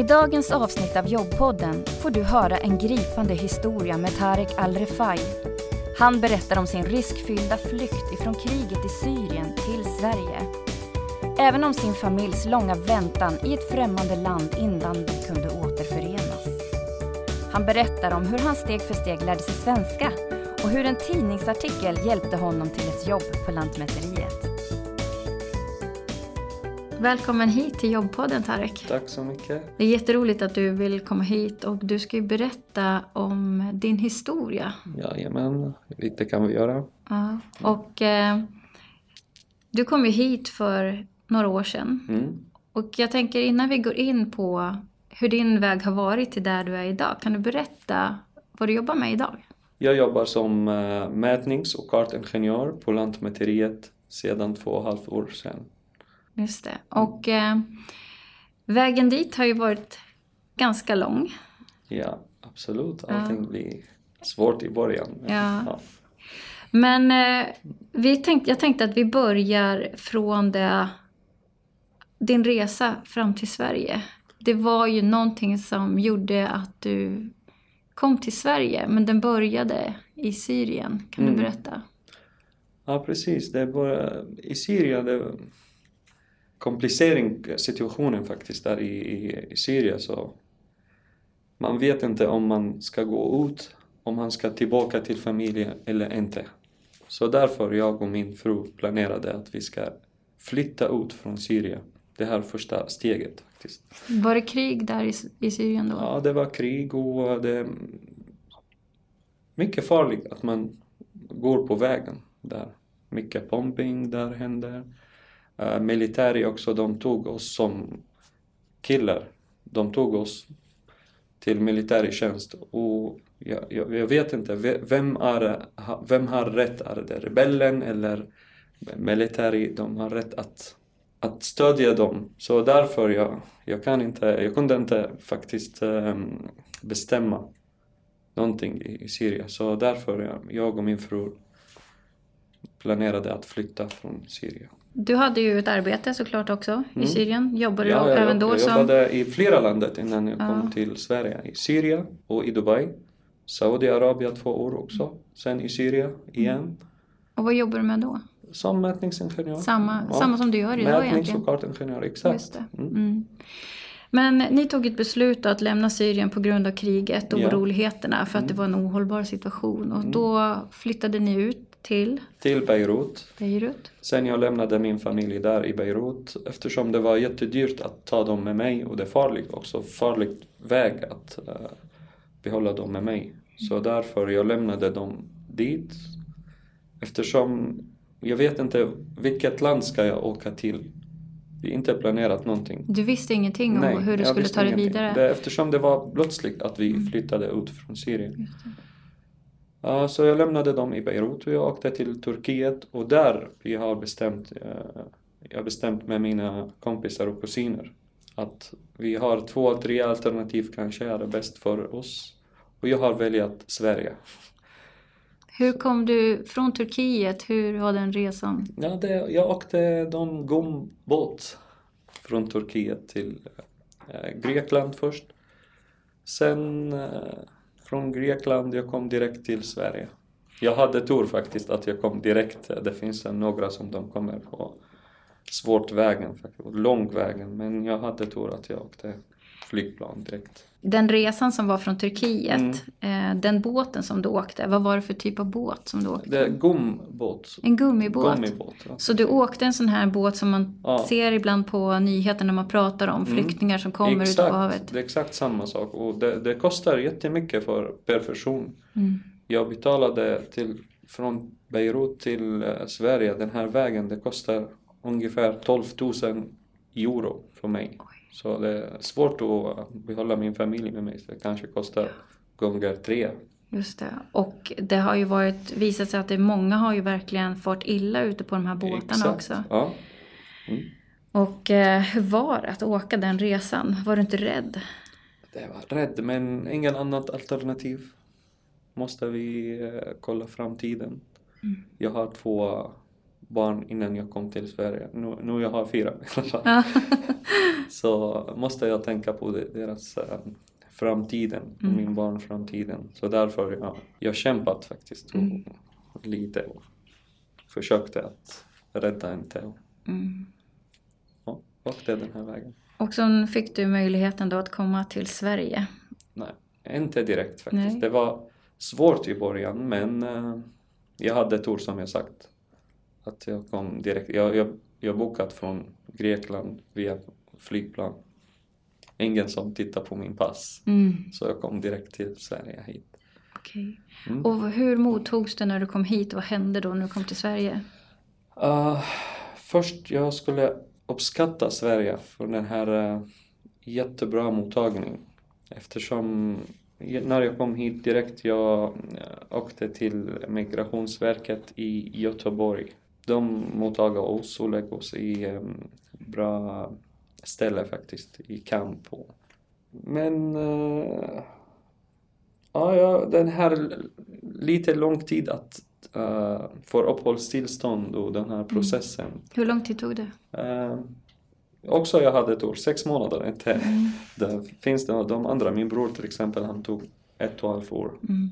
I dagens avsnitt av Jobbpodden får du höra en gripande historia med Tarek Al-Refai. Han berättar om sin riskfyllda flykt ifrån kriget i Syrien till Sverige. Även om sin familjs långa väntan i ett främmande land innan de kunde återförenas. Han berättar om hur han steg för steg lärde sig svenska och hur en tidningsartikel hjälpte honom till ett jobb på Lantmäteriet. Välkommen hit till Jobbpodden Tarek. Tack så mycket. Det är jätteroligt att du vill komma hit och du ska ju berätta om din historia. Jajamän, det kan vi göra. Ja. Och eh, du kom ju hit för några år sedan. Mm. Och jag tänker innan vi går in på hur din väg har varit till där du är idag. Kan du berätta vad du jobbar med idag? Jag jobbar som eh, mätnings och kartingenjör på Lantmäteriet sedan två och ett halvt år sedan. Just det. Och eh, vägen dit har ju varit ganska lång. Ja, absolut. Allting blir svårt i början. men, Ja. ja. Men eh, vi tänkte, jag tänkte att vi börjar från det, din resa fram till Sverige. Det var ju någonting som gjorde att du kom till Sverige, men den började i Syrien. Kan du Mm. berätta? Ja, precis. Det bara, I Syrien, det komplicering situationen faktiskt där i, i, i Syrien så man vet inte om man ska gå ut, om man ska tillbaka till familjen eller inte. Så därför jag och min fru planerade att vi ska flytta ut från Syrien. Det här första steget faktiskt. Var det krig där i, i Syrien då? Ja, det var krig och det mycket farligt att man går på vägen där. Mycket bombing där händer. Uh, militär också, de tog oss som killar. De tog oss till militär tjänst och jag, jag, jag vet inte, vem, är, vem har rätt? Är det rebellen eller militär? De har rätt att, att stödja dem. Så därför jag, jag kan inte, jag kunde inte faktiskt um, bestämma någonting i, i Syrien. Så därför jag, jag och min fru planerade att flytta från Syrien. Du hade ju ett arbete såklart också i Mm. Syrien. Jobbade du Ja, jag, även då jag som... jobbade i flera länder innan jag Ja. kom till Sverige. I Syrien och i Dubai. Saudiarabien två år också. Sen i Syrien igen. Och vad jobbar du med då? Som mätningsingenjör. Samma, Ja. samma som du gör idag Mätnings egentligen? och kartingenjör, exakt. Mm. Mm. Men ni tog ett beslut att lämna Syrien på grund av kriget och Ja. oroligheterna för att det var en ohållbar situation. Och då flyttade ni ut till Till Beirut. Beirut. Sen jag lämnade min familj där i Beirut eftersom det var jättedyrt att ta dem med mig och det är farligt också, farlig väg att eh, behålla dem med mig. Så därför jag lämnade dem dit eftersom jag vet inte vilket land ska jag åka till. Vi har inte planerat någonting. Du visste ingenting om hur du skulle ta dig vidare? Det, eftersom det var plötsligt att vi flyttade ut från Syrien. Så jag lämnade dem i Beirut och jag åkte till Turkiet och där vi har bestämt, eh, jag har bestämt med mina kompisar och kusiner att vi har två, tre alternativ kanske är det bäst för oss. Och jag har valt Sverige. Hur kom du från Turkiet? Hur var den resan? Ja, det, jag åkte de gombåt från Turkiet till eh, Grekland först. Sen eh, från Grekland jag kom direkt till Sverige. Jag hade tur faktiskt att jag kom direkt. Det finns några som de kommer på svårt vägen, faktiskt, lång vägen. Men jag hade tur att jag åkte flygplan direkt. Den resan som var från Turkiet, Mm. eh, den båten som du åkte, vad var det för typ av båt som du åkte? Det gombåt. En gummibåt? Gummibåt. ja. Så du åkte en sån här båt som man Ja. ser ibland på nyheter när man pratar om Mm. flyktingar som kommer ut på havet? Det är exakt samma sak och det, det kostar jättemycket för, per person. Mm. Jag betalade till, från Beirut till eh, Sverige, den här vägen, det kostar ungefär 12 000 euro för mig. Så det är svårt att behålla min familj med mig, så det kanske kostar gånger tre. Just det. Och det har ju varit, visat sig att det många har ju verkligen fått illa ute på de här båtarna Exakt. också. Ja. Mm. Och eh, hur var det att åka den resan? Var du inte rädd? Det var rädd, men ingen annat alternativ. Måste vi eh, kolla framtiden. Jag har två barn innan jag kom till Sverige. Nu, nu jag har fyra i alla fall. Så måste jag tänka på deras äh, framtiden, Mm. min barn framtiden. Så därför ja, jag kämpat faktiskt och, Mm. lite och försökte att rädda en Teo. Mm. Ja, är den här vägen. Och så fick du möjligheten då att komma till Sverige. Nej, inte direkt faktiskt. Nej. Det var svårt i början men eh, jag hade tur som jag sagt. Att jag kom direkt. Jag, jag, jag bokat från Grekland via flygplan. Ingen som tittar på min pass. Mm. Så jag kom direkt till Sverige hit. Okej. Mm. Och hur mottogs det när du kom hit? Vad hände då när du kom till Sverige? Uh, först jag skulle uppskatta Sverige för den här uh, jättebra mottagning. Eftersom när jag kom hit direkt jag uh, åkte till Migrationsverket i Göteborg. De mottog oss och lägger oss i um, bra ställe faktiskt, i camp. Och. Men uh, ja, den här lite lång tid att uh, få uppehållstillstånd och den här processen. Hur lång tid tog det? Eh, också jag hade ett år, sex månader. Inte. Det finns det de andra, min bror till exempel, han tog ett och ett halvt år. Mm.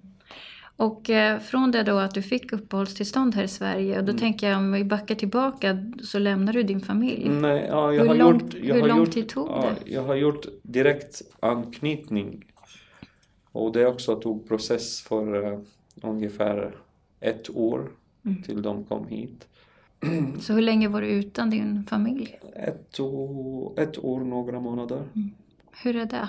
Och eh, från det då att du fick uppehållstillstånd här i Sverige och då Mm. tänker jag om vi backar tillbaka så lämnar du din familj. Nej, ja, jag Hur har lång- gjort, jag hur har lång gjort, tid tog ja, det? Jag har gjort direkt anknytning. Och det också tog process för eh, ungefär ett år Mm. till de kom hit. Så hur länge var du utan din familj? Ett år, ett år några månader. Hur är det?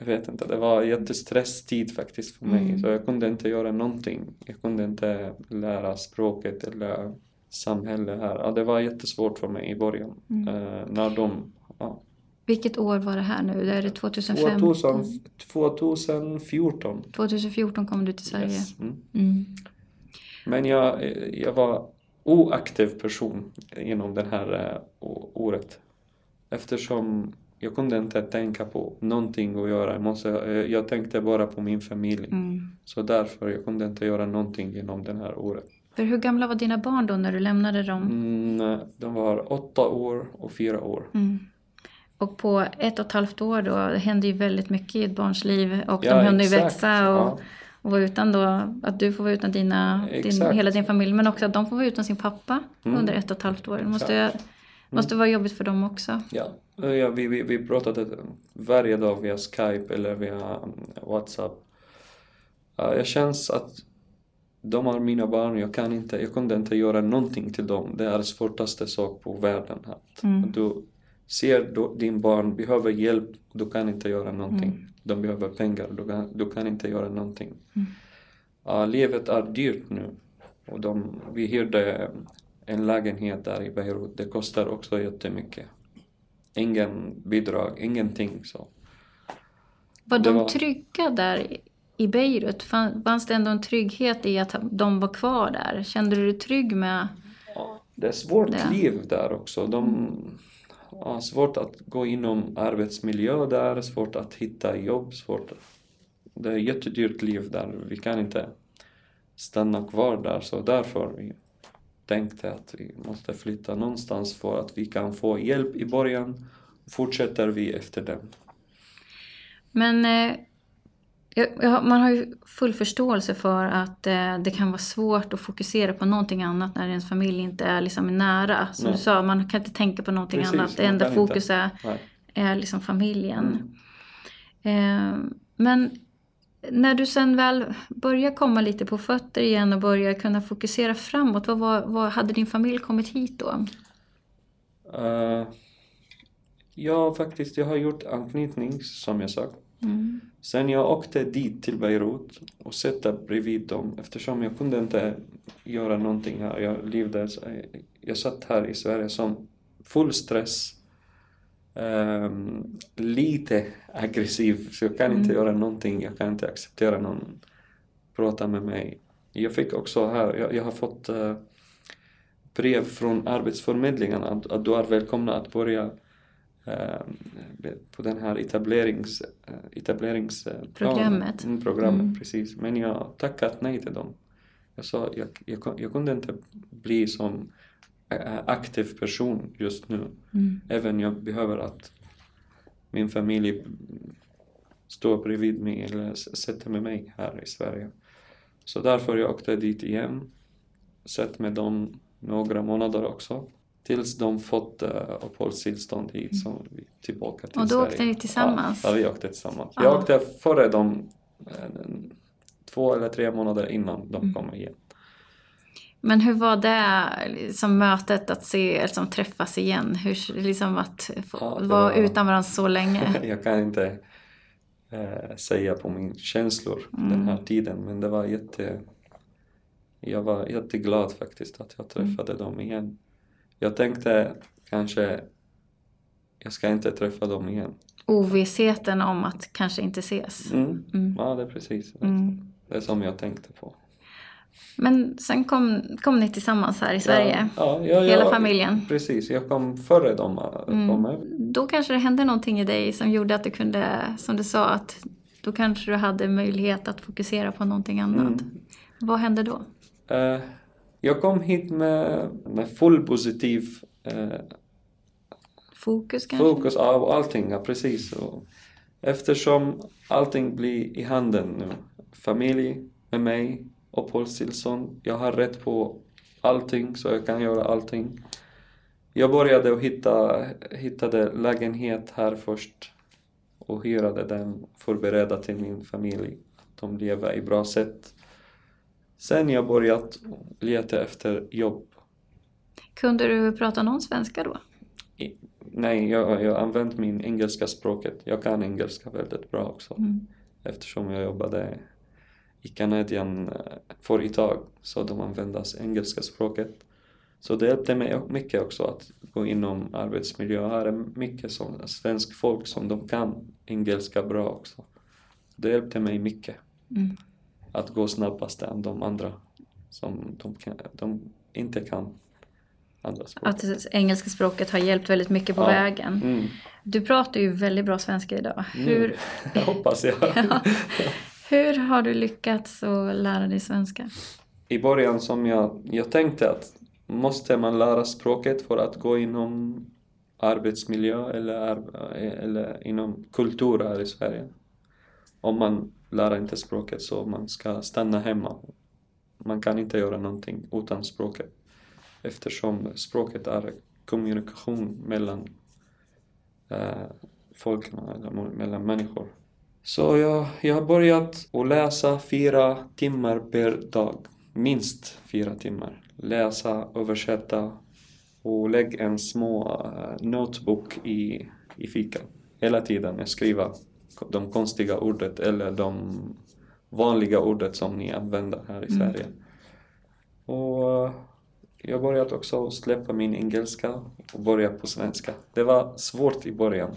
Jag vet inte, det var jättestresstid faktiskt för mig. Mm. Så jag kunde inte göra någonting. Jag kunde inte lära språket eller samhälle här. Ja, det var jättesvårt för mig i början. Mm. Eh, när de... Ja, Vilket år var det här nu? Är det 2015? 2000, 2014. 2014 kom du till Sverige. Yes. Mm. Mm. Men jag, jag var oaktiv person inom det här eh, året. Eftersom jag kunde inte tänka på någonting att göra. Jag, måste, eh, jag tänkte bara på min familj. Mm. Så därför jag kunde inte göra någonting inom det här året. För hur gamla var dina barn då när du lämnade dem? Mm, de var åtta år och fyra år. Mm. Och på ett och ett halvt år då, det hände ju väldigt mycket i ett barns liv och Ja, de hann ju växa och, Ja. och vara utan då, att du får vara utan dina, din, hela din familj men också att de får vara utan sin pappa Mm. under ett och ett halvt år. Det måste, Exakt. måste vara jobbigt för dem också. Ja, ja vi, vi, vi pratade varje dag via Skype eller via mm, Whatsapp. Ja, jag känns att de är mina barn, jag kan inte, jag kunde inte göra någonting till dem. Det är det svåraste sak på världen. Att Mm. Du ser då, din barn behöver hjälp, du kan inte göra någonting. Mm. De behöver pengar, du kan, du kan inte göra någonting. Mm. Ja, livet är dyrt nu. Och de, vi hyrde en lägenhet där i Beirut, det kostar också jättemycket. Ingen bidrag, ingenting så. Var de var- trygga där i- Beirut? Fann- Fanns det ändå en trygghet i att de var kvar där? Kände du dig trygg med? Ja, det är svårt Det. liv där också. De har svårt att gå inom arbetsmiljö där, svårt att hitta jobb, svårt. Det är jättedyrt liv där. Vi kan inte stanna kvar där så därför vi tänkte att vi måste flytta någonstans för att vi kan få hjälp i början. Fortsätter vi efter den. Men eh, man har ju full förståelse för att eh, det kan vara svårt att fokusera på någonting annat när ens familj inte är liksom nära. Som Nej. du sa, man kan inte tänka på någonting Precis, annat. Det enda inte. fokus är, Nej. är liksom familjen. Mm. Eh, men när du sen väl börjar komma lite på fötter igen och börjar kunna fokusera framåt, vad, var, vad hade din familj kommit hit då? Eh, ja, faktiskt, jag har gjort anknytning som jag sagt. Mm. Sen jag åkte dit till Beirut och satt bredvid dem eftersom jag kunde inte göra någonting här. Jag levde, jag satt här i Sverige som full stress. Ehm, lite aggressiv, så jag kan inte Mm. göra någonting. Jag kan inte acceptera någon prata med mig. Jag fick också här, jag, jag har fått eh, brev från Arbetsförmedlingen att, att du är välkomna att börja eh, på den här etablerings, eh, etableringsplan- Programmet. Mm, programmet Mm. precis. Men jag tackat nej till dem. Jag sa jag, jag, jag kunde inte bli som aktiv person just nu. Mm. Även jag behöver att min familj står bredvid mig eller sätter med mig här i Sverige. Så därför jag åkte dit igen. Sett med dem några månader också. Tills de fått uh, uppehållstillstånd hit så vi tillbaka till Och då Sverige. åkte ni tillsammans? Ja, ja vi åkte tillsammans. Ja. Jag åkte före dem eh, två eller tre månader innan de Mm. kom igen. Men hur var det liksom, mötet att se, liksom, träffas igen? Hur, liksom att Ja, vara var- utan varandra så länge? jag kan inte eh, säga på min känslor den Mm. här tiden men det var jätte... Jag var jätteglad faktiskt att jag träffade dem igen. Jag tänkte kanske jag ska inte träffa dem igen. Ovissheten om att kanske inte ses. Mm. Mm. Ja, det är precis Mm. det är som jag tänkte på. Men sen kom, kom ni tillsammans här i Sverige? Ja, ja, ja, Hela familjen? Precis, jag kom före dem äh, Mm. kom. Då kanske det hände någonting i dig som gjorde att du kunde, som du sa, att då kanske du hade möjlighet att fokusera på någonting annat. Mm. Vad hände då? Eh, jag kom hit med, med full positiv eh, Fokus kanske? fokus av allting, ja, precis. Och eftersom allting blir i handen nu, familj med mig, uppehållstillstånd, jag har rätt på allting så jag kan göra allting. Jag började och hitta, hittade lägenhet här först och hyrade den, förberedda till min familj. De lever i bra sätt. Sen jag börjat leta efter jobb. Kunde du prata någon svenska då? I, nej, jag jag har använt min engelska språket. Jag kan engelska väldigt bra också Mm. eftersom jag jobbade Kanadien eh, företag så de använde engelska språket. Så det hjälpte mig mycket också att gå inom arbetsmiljö. Här är mycket som svensk folk som de kan engelska bra också. Det hjälpte mig mycket Mm. att gå snabbast än de andra som de, kan, de inte kan andra språk. Att engelska språket har hjälpt väldigt mycket på Ja. vägen. Mm. Du pratar ju väldigt bra svenska idag. Nu. Hur, Jag hoppas jag. Ja hur har du lyckats att lära dig svenska? I början som jag, jag tänkte att måste man lära språket för att gå inom arbetsmiljö eller, eller inom kultur här i Sverige. Om man lär inte språket så man ska stanna hemma. Man kan inte göra någonting utan språket eftersom språket är kommunikation mellan eh, folk, eller mellan människor. Så jag, jag har börjat att läsa fyra timmar per dag. Minst fyra timmar. Läsa, översätta och lägg en små eh, notebook i, i fickan. Hela tiden jag skriver de konstiga ordet eller de vanliga ordet som ni använder här i Mm. Sverige. Och eh, jag har börjat också släppa min engelska och börja på svenska. Det var svårt i början.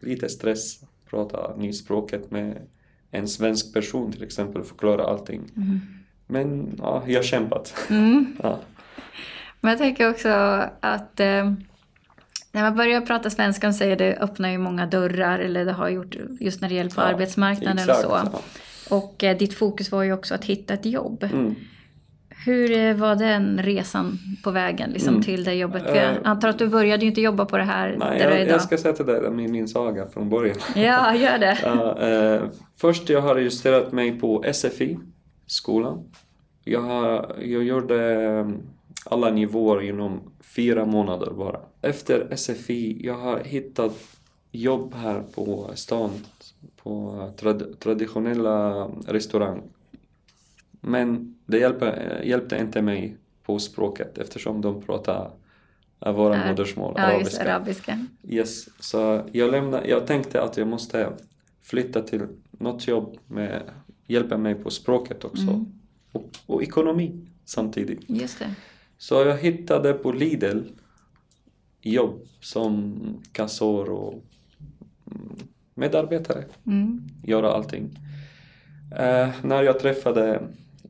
Lite stress, prata nyspråket med en svensk person till exempel, förklara allting. Mm. Men ja, jag har kämpat. Mm. Ja. Men jag tänker också att eh, när man börjar prata svenska och säger det öppnar ju många dörrar eller det har gjort just när det gäller på Ja, arbetsmarknaden exakt, och så. ja. Och eh, ditt fokus var ju också att hitta ett jobb. Mm. Hur eh, var den resan på vägen liksom, Mm. till det jobbet? För jag Eh, antar att du började ju inte jobba på det här Nej, där jag, idag. jag ska säga till dig min, min saga från början. Ja, gör det. Ja, eh, först jag har registrerat mig på SFI, skolan. Jag, har, jag gjorde eh, alla nivåer inom fyra månader bara. Efter SFI, jag har hittat jobb här på stan, på trad, traditionella restaurang. Men det hjälpte, hjälpte inte mig på språket eftersom de pratar eh, våra Ja, modersmål, Ja, just arabiska. arabiska. Yes, så jag, lämnade, jag tänkte att jag måste flytta till något jobb med hjälpa mig på språket också. Mm. Och, och ekonomi samtidigt. Just det. Så jag hittade på Lidl jobb som kassör och mm, medarbetare. Mm. Göra allting. Eh, när jag träffade eh,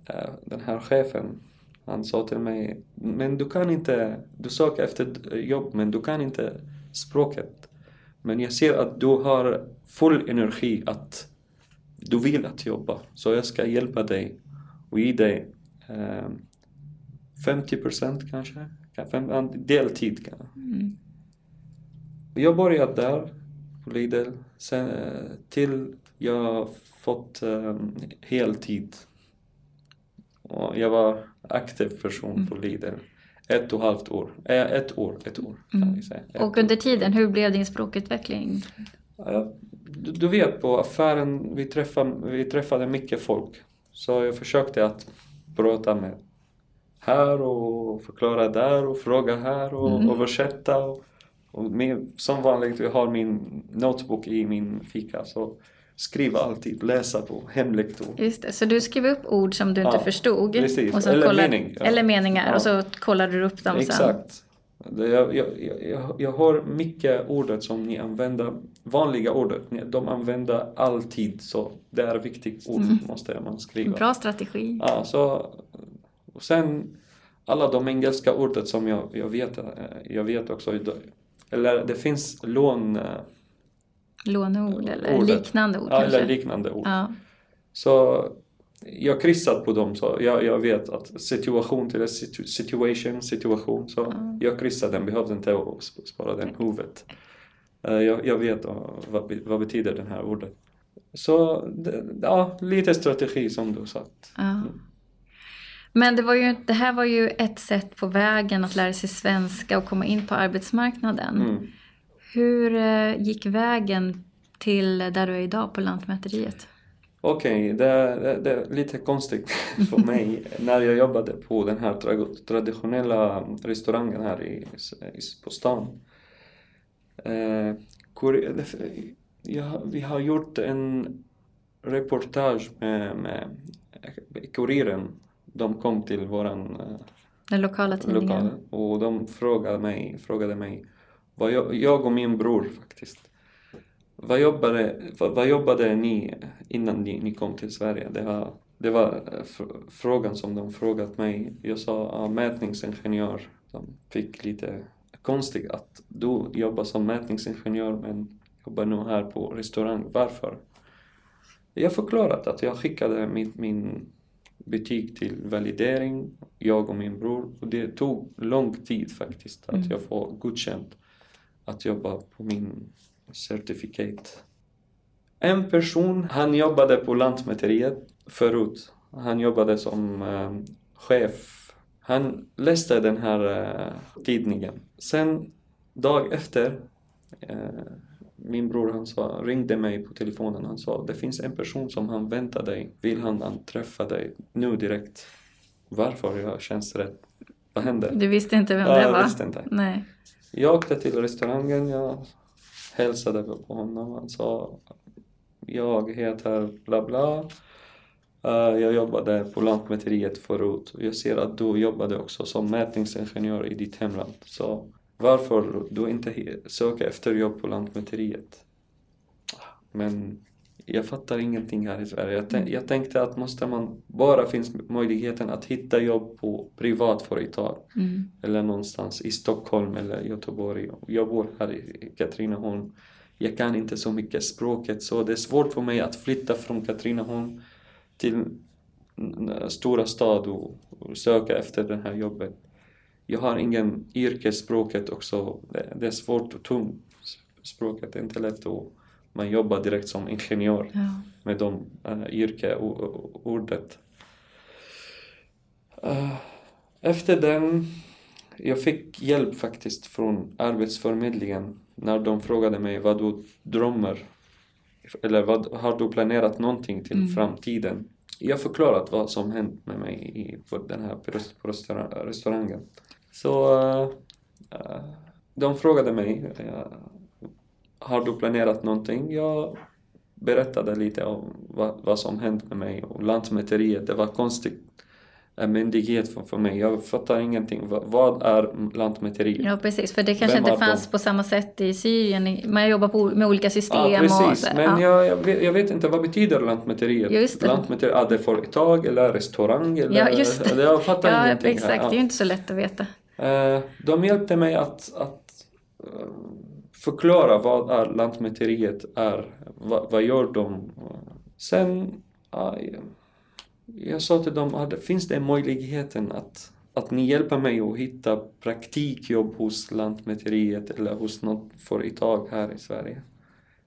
Eh, den här chefen han sa till mig, men du kan inte, du söker efter jobb men du kan inte språket. Men jag ser att du har full energi att du vill att jobba. Så jag ska hjälpa dig och ge dig eh, 50% kanske. Deltid kanske. Mm. Jag började där på Lidl sen, eh, till jag fått eh, heltid. Och jag var aktiv person mm. på Lidl. Ett och ett halvt år. Äh, ett år, ett år kan mm. vi säga. Ett och under tiden, hur blev din språkutveckling? Du, vet på affären, vi träffade, vi träffade mycket folk. Så jag försökte att prata med här och förklara där och fråga här och mm. översätta. Och, och med, som vanligt, jag har min notebook i min fika. Så skriva alltid, läsa på, hemlektor. Just det, så du skrev upp ord som du inte ja, förstod? Precis. Och så eller, kollade, mening, ja. eller meningar ja. och så kollade du upp dem Exakt. sen? Exakt. Jag, jag, jag, jag har mycket ordet som ni använder, vanliga ordet, de använder alltid så det är viktigt ord mm. måste man skriva. Bra strategi. Ja, så, och sen alla de engelska ordet som jag, jag vet, jag vet också, eller det finns lån Låneord eller ordet. liknande ord ja, kanske? eller liknande ord. Ja. Så jag kryssat på dem så jag, jag vet att situation till situ, situation, situation. Så ja. jag kryssade den, behövde inte spara den huvudet. Eh, jag, jag vet vad, vad betyder det här ordet. Så ja, lite strategi som du sagt. Ja. Men det, var ju, det här var ju ett sätt på vägen att lära sig svenska och komma in på arbetsmarknaden. Mm. Hur eh, gick vägen till där du är idag på Lantmäteriet? Okej, okay, det, det, det, är lite konstigt för mig när jag jobbade på den här traditionella restaurangen här i, i, på stan. Eh, ja, vi har gjort en reportage med, med Kuriren. De kom till våran eh, den lokala tidningen. Lokal, och de frågade mig, frågade mig vad jag, jag och min bror faktiskt. Vad jobbade, vad, vad jobbade ni innan ni, ni, kom till Sverige? Det var, det var eh, frågan som de frågat mig. Jag sa ah, mätningsingenjör. De fick lite konstigt att du jobbar som mätningsingenjör men jobbar nu här på restaurang. Varför? Jag förklarat att jag skickade min, min betyg till validering, jag och min bror. Och det tog lång tid faktiskt att mm. jag får godkänt att jobba på min certifikat. En person, han jobbade på Lantmäteriet förut. Han jobbade som eh, chef. Han läste den här eh, tidningen. Sen dag efter, eh, min bror han sa, ringde mig på telefonen. Han sa, det finns en person som han väntar dig. Vill han träffa dig nu direkt? Varför? Jag känns rätt. Vad hände? Du visste inte vem det var? Jag visste inte. Nej. Jag åkte till restaurangen, jag hälsade på honom. Han sa jag heter bla bla. Uh, jag jobbade på Lantmäteriet förut. Jag ser att du jobbade också som mätningsingenjör i ditt hemland. Så varför du inte söker efter jobb på Lantmäteriet? Men jag fattar ingenting här i Sverige. Jag, tänk, jag, tänkte att måste man, bara finns möjligheten att hitta jobb på privatföretag mm. eller någonstans i Stockholm eller Göteborg. Jag bor här i Katrineholm. Jag kan inte så mycket språket så det är svårt för mig att flytta från Katrineholm till stora stad och, och söka efter det här jobbet. Jag har ingen yrkesspråket också. Det, det är svårt och tungt. Språket är inte lätt att man jobbar direkt som ingenjör ja. med de uh, yrkeordet. Uh, efter den, jag fick hjälp faktiskt från Arbetsförmedlingen när de frågade mig vad du drömmer eller vad, har du planerat någonting till mm. framtiden? Jag förklarat vad som hänt med mig i, på den här på restaurangen. Så uh, de frågade mig har du planerat någonting? Jag berättade lite om vad, vad som hänt med mig och Lantmäteriet, det var konstigt en myndighet för, för mig. Jag fattar ingenting. Vad, vad är Lantmäteriet? Ja precis, för det kanske Vem inte fanns de? på samma sätt i Syrien. Man jobbar på, med olika system. Ja, precis. Och Men ja. jag, jag, vet, jag, vet, inte, vad betyder Lantmäteriet? Just det. Lantmäteriet, är det företag eller restaurang? Eller, ja, just det. Jag fattar ja, ingenting. Exakt, här. Ja. det är ju inte så lätt att veta. Uh, de hjälpte mig att, att uh, förklara vad är Lantmäteriet är, vad, vad gör de? Sen, aj, jag sa till dem, finns det möjligheten att, att ni hjälper mig att hitta praktikjobb hos Lantmäteriet eller hos något företag här i Sverige?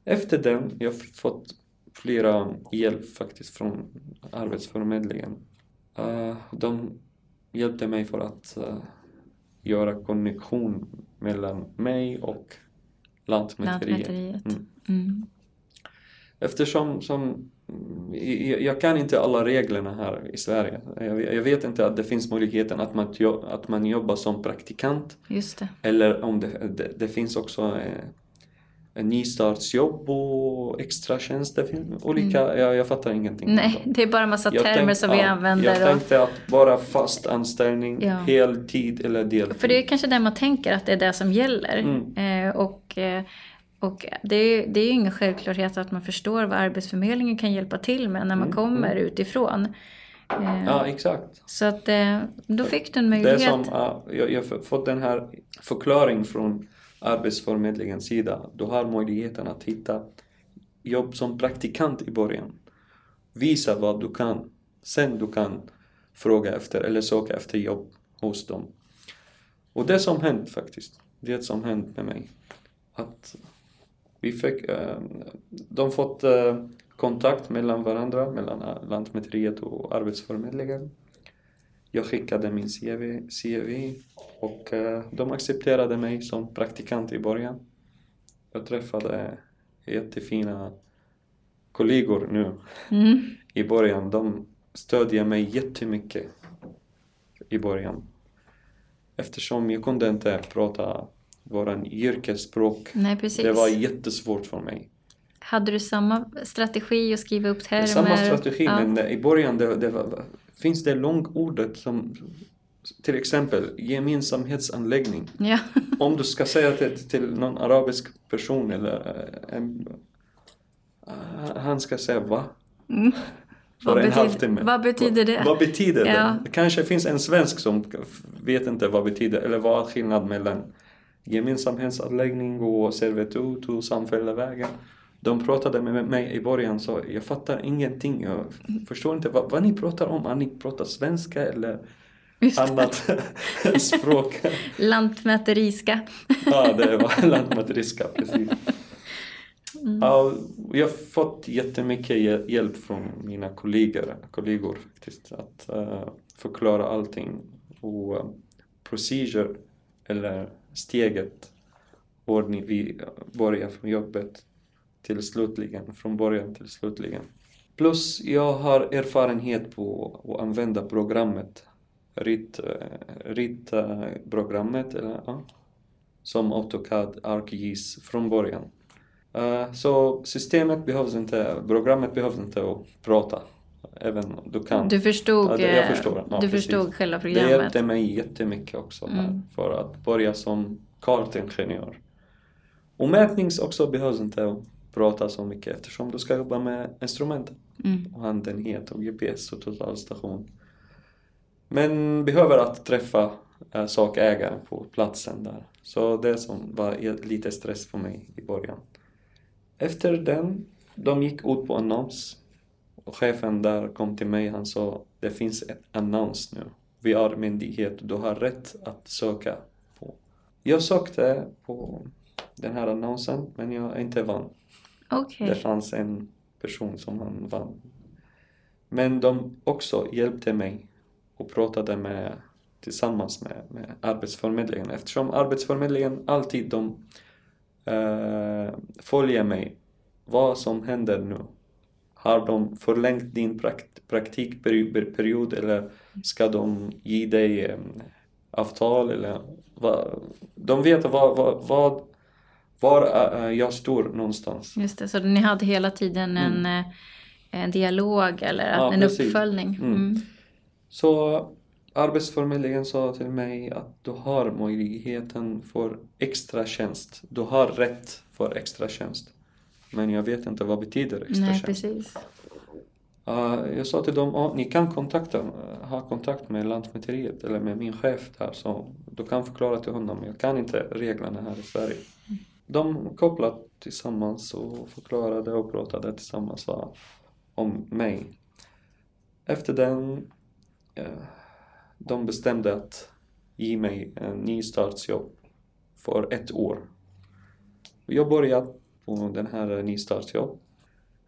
Efter den, jag har fått flera hjälp faktiskt från Arbetsförmedlingen. Eh, de hjälpte mig för att eh, göra konnexion mellan mig och Lantmäteriet. Lantmäteriet. Mm. Mm. Eftersom som, jag, kan inte alla reglerna här i Sverige. Jag, vet inte att det finns möjligheten att man, att man jobbar som praktikant eller om det, det, det finns också eh, en nystartsjobb och extra tjänster. Olika, jag, jag fattar ingenting. Nej, det är bara massa Jag termer tänk- som vi använder. Jag och, tänkte att bara fast anställning, Ja. heltid eller deltid. för det är kanske det man tänker att det är det som gäller. Mm. Eh, och eh, och det, är, det är ju ingen självklarhet att man förstår vad Arbetsförmedlingen kan hjälpa till med när man Mm, kommer mm. utifrån. Eh, Ja, exakt. Så att eh, då fick du en Det möjlighet. som, ja, jag jag har fått den här förklaringen från Arbetsförmedlingens sida. Du har möjligheten att hitta jobb som praktikant i början. Visa vad du kan. Sen du kan fråga efter eller söka efter jobb hos dem. Och det som hänt faktiskt, det som hänt med mig. Att vi fick, eh, de fått eh, kontakt mellan varandra, mellan Lantmäteriet och Arbetsförmedlingen. Jag skickade min CV, CV och eh, de accepterade mig som praktikant i början. Jag träffade jättefina kollegor nu Mm. i början. De stödjer mig jättemycket i början. Eftersom jag kunde inte prata våran yrkesspråk. Nej, precis. Det var jättesvårt för mig. Hade du samma strategi att skriva upp termer? Samma strategi Ja. men i början det, det var, finns det långordet som till exempel gemensamhetsanläggning. Ja. Om du ska säga till, till någon arabisk person eller eh, en, eh, han ska säga va? Mm. För Vad en halvtimme. vad betyder det? Vad betyder det? Ja. Det kanske finns en svensk som vet inte vad betyder eller vad är skillnad mellan gemensamhetsanläggning och servitut och samfällevägar. De pratade med mig i början så jag fattar ingenting. Jag förstår inte vad, vad ni pratar om. Har ni pratat svenska eller annat språk? Lantmäteriska. ja, det var lantmäteriska, precis. Ja, jag har fått jättemycket hjäl- hjälp från mina kollegor, kollegor faktiskt. Att eh, förklara allting. Och uh, procedure, eller steget, ordning, vi börjar från jobbet till slutligen, från början till slutligen. Plus jag har erfarenhet på att använda programmet, RIT, eh, rit, eller ja, som AutoCAD, ArcGIS från början. Eh, så systemet behövs inte, programmet behövs inte att prata. Även du kan. Du förstod, Ja, det- jag eh, förstår. Ja, du precis. förstod själva Det programmet. hjälpte mig jättemycket också här Mm. för att börja som kartingenjör. Och mätnings också behövs inte prata så mycket eftersom du ska jobba med instrument Mm. och handenhet och GPS och totalstation. Men behöver att träffa äh, sakägaren på platsen där. Så det som var lite stress för mig i början. Efter den, de gick ut på annons. Och chefen där kom till mig, han sa det finns ett annons nu. Vi är myndighet, du har rätt att söka på. Jag sökte på den här annonsen men jag inte vann. Okej. Det fanns en person som han vann. Men de också hjälpte mig och pratade med, tillsammans med, med Arbetsförmedlingen eftersom Arbetsförmedlingen alltid de eh, följer mig. Vad som händer nu. Har de förlängt din prakt, praktikperiod eller ska de ge dig eh, avtal eller vad? De vet vad, vad, vad var eh, jag står någonstans. Just det, så ni hade hela tiden en, Mm. eh, en dialog eller Ja, en precis. uppföljning. Mm. Mm. Så Arbetsförmedlingen sa till mig att du har möjligheten för extra tjänst. Du har rätt för extra tjänst. Men jag vet inte vad betyder extra Nej, precis. Uh, jag sa till dem, oh, ni kan kontakta, uh, ha kontakt med Lantmäteriet eller med min chef där så du kan förklara till honom. Jag kan inte reglerna här i Sverige. De kopplade tillsammans och förklarade och pratade tillsammans om mig. efter den, eh, de bestämde att ge mig en nystartsjobb för ett år. Jag började på den här nystartsjobb.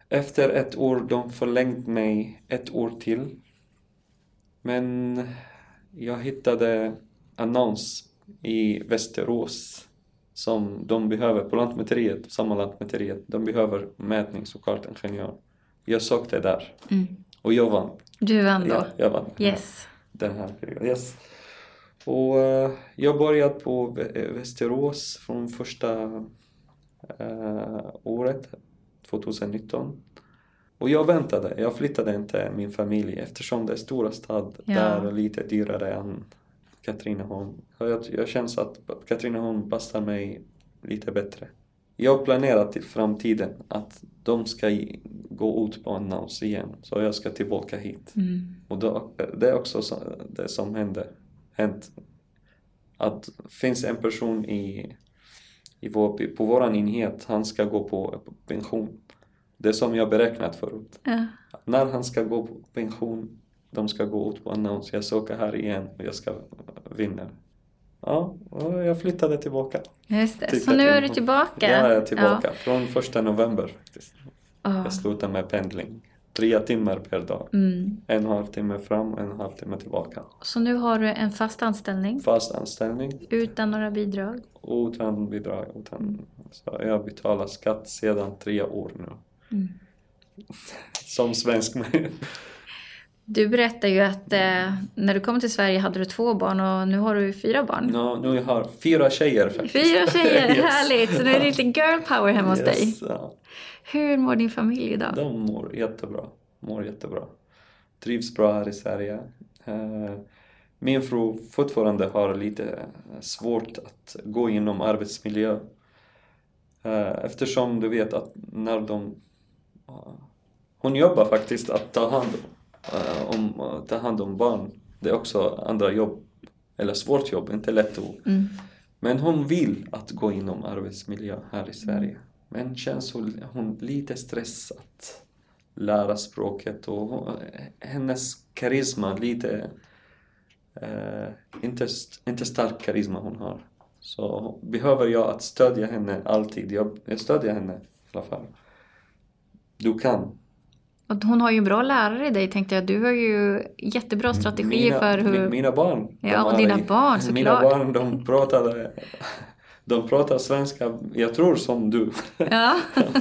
Efter ett år, de förlängt mig ett år till. Men jag hittade annons i Västerås som de behöver på Lantmäteriet, samma Lantmäteriet. De behöver mätnings och kartingenjör. Jag sökte där Mm. och jag vann. Du vann då? Ja, jag vann. Yes. Den här perioden. Yes. Och eh, jag började på Vä- Västerås från första året, 2019. Och jag väntade, jag flyttade inte min familj eftersom det är stora stad Ja. där är lite dyrare än Katrineholm. Och Jag, jag känner att Katrineholm passar mig lite bättre. Jag planerar till framtiden att de ska gå ut på annons igen, så jag ska tillbaka hit. Mm. Och då, det är också så, det som händer, hänt. Att finns en person i, i vår, på våran enhet, han ska gå på pension. Det som jag beräknat förut. Ja. När han ska gå på pension, de ska gå ut på annons, jag söker här igen och jag ska vinna. Ja, och jag flyttade tillbaka. Just det. Så nu är du tillbaka? Ja, jag är tillbaka. Från första november faktiskt. Ja. Jag slutar med pendling. Tre timmar per dag. Mm. En och en halv timme fram och en och en halv timme tillbaka. Så nu har du en fast anställning Fast anställning, utan några bidrag? utan bidrag. Utan, så jag betalar skatt sedan tre år nu. Mm. Som svensk. Du berättar ju att eh, när du kom till Sverige hade du två barn och nu har du fyra barn. No, nu har jag fyra tjejer faktiskt. Fyra tjejer, Yes. härligt! Så nu är det lite girl power hemma hos dig. Ja. Hur mår din familj idag? De mår jättebra. Mår jättebra. Trivs bra här i Sverige. Eh, Min fru fortfarande har lite svårt att gå inom arbetsmiljö. Eh, Eftersom du vet att när de... eh, Hon jobbar faktiskt att ta hand eh, om, eh, ta hand om barn. Det är också andra jobb. Eller svårt jobb, inte lätt att Mm. men hon vill att gå inom arbetsmiljö här i Sverige. Men känns hon, hon lite stressad att lära språket och hon, hennes karisma lite eh, inte, inte stark karisma hon har. Så behöver jag att stödja henne alltid. Jag, jag stödjer henne i alla fall. Du kan. Och hon har ju en bra lärare i dig tänkte jag. Du har ju jättebra strategier Mina- för hur... mi- Mina barn. Ja, och dina i- barn, Mina såklart. barn, de pratade... De pratar svenska, jag tror som du. Ja.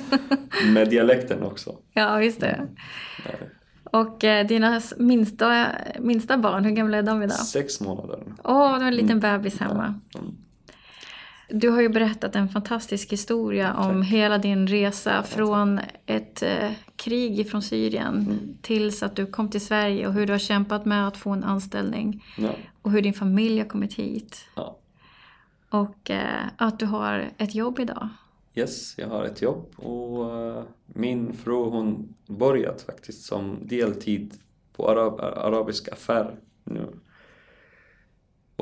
Med dialekten också. ja, just det. Nej, Och eh, dina minsta, minsta barn, hur gamla är de idag? Sex månader. Åh, du har en liten bebis hemma. Mm. Du har ju berättat en fantastisk historia om hela din resa från ett eh, krig från Syrien Mm. tills att du kom till Sverige och hur du har kämpat med att få en anställning Ja. och hur din familj har kommit hit. ja. Och eh, att du har ett jobb idag. Yes, jag har ett jobb och eh, min fru hon börjat faktiskt som deltid på arab, arabisk affär nu.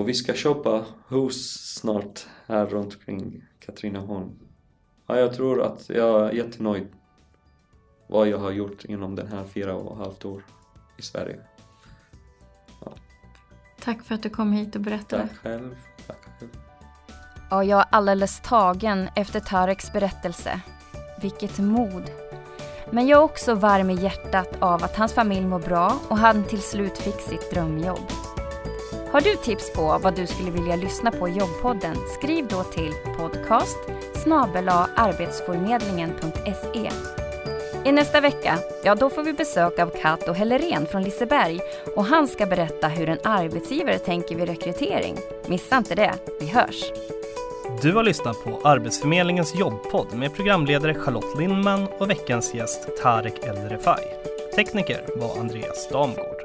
Och vi ska köpa hus snart här runt omkring Katrineholm. Ja, jag tror att jag är jättenöjd vad jag har gjort inom den här fyra och halvt år i Sverige. Tack för att du kom hit och berättade. Tack själv. Tack själv. Ja, jag är alldeles tagen efter Tareks berättelse. Vilket mod. Men jag är också varm i hjärtat av att hans familj mår bra och han till slut fick sitt drömjobb. Har du tips på vad du skulle vilja lyssna på i jobbpodden? Skriv då till podcast arbetsförmedlingen.se. I nästa vecka, ja då får vi besök av Kato Hellerén från Liseberg och han ska berätta hur en arbetsgivare tänker vid rekrytering. Missa inte det, vi hörs! Du har lyssnat på Arbetsförmedlingens jobbpodd med programledare Charlotte Lindman och veckans gäst Tarek El Refai. Tekniker var Andreas Damgård.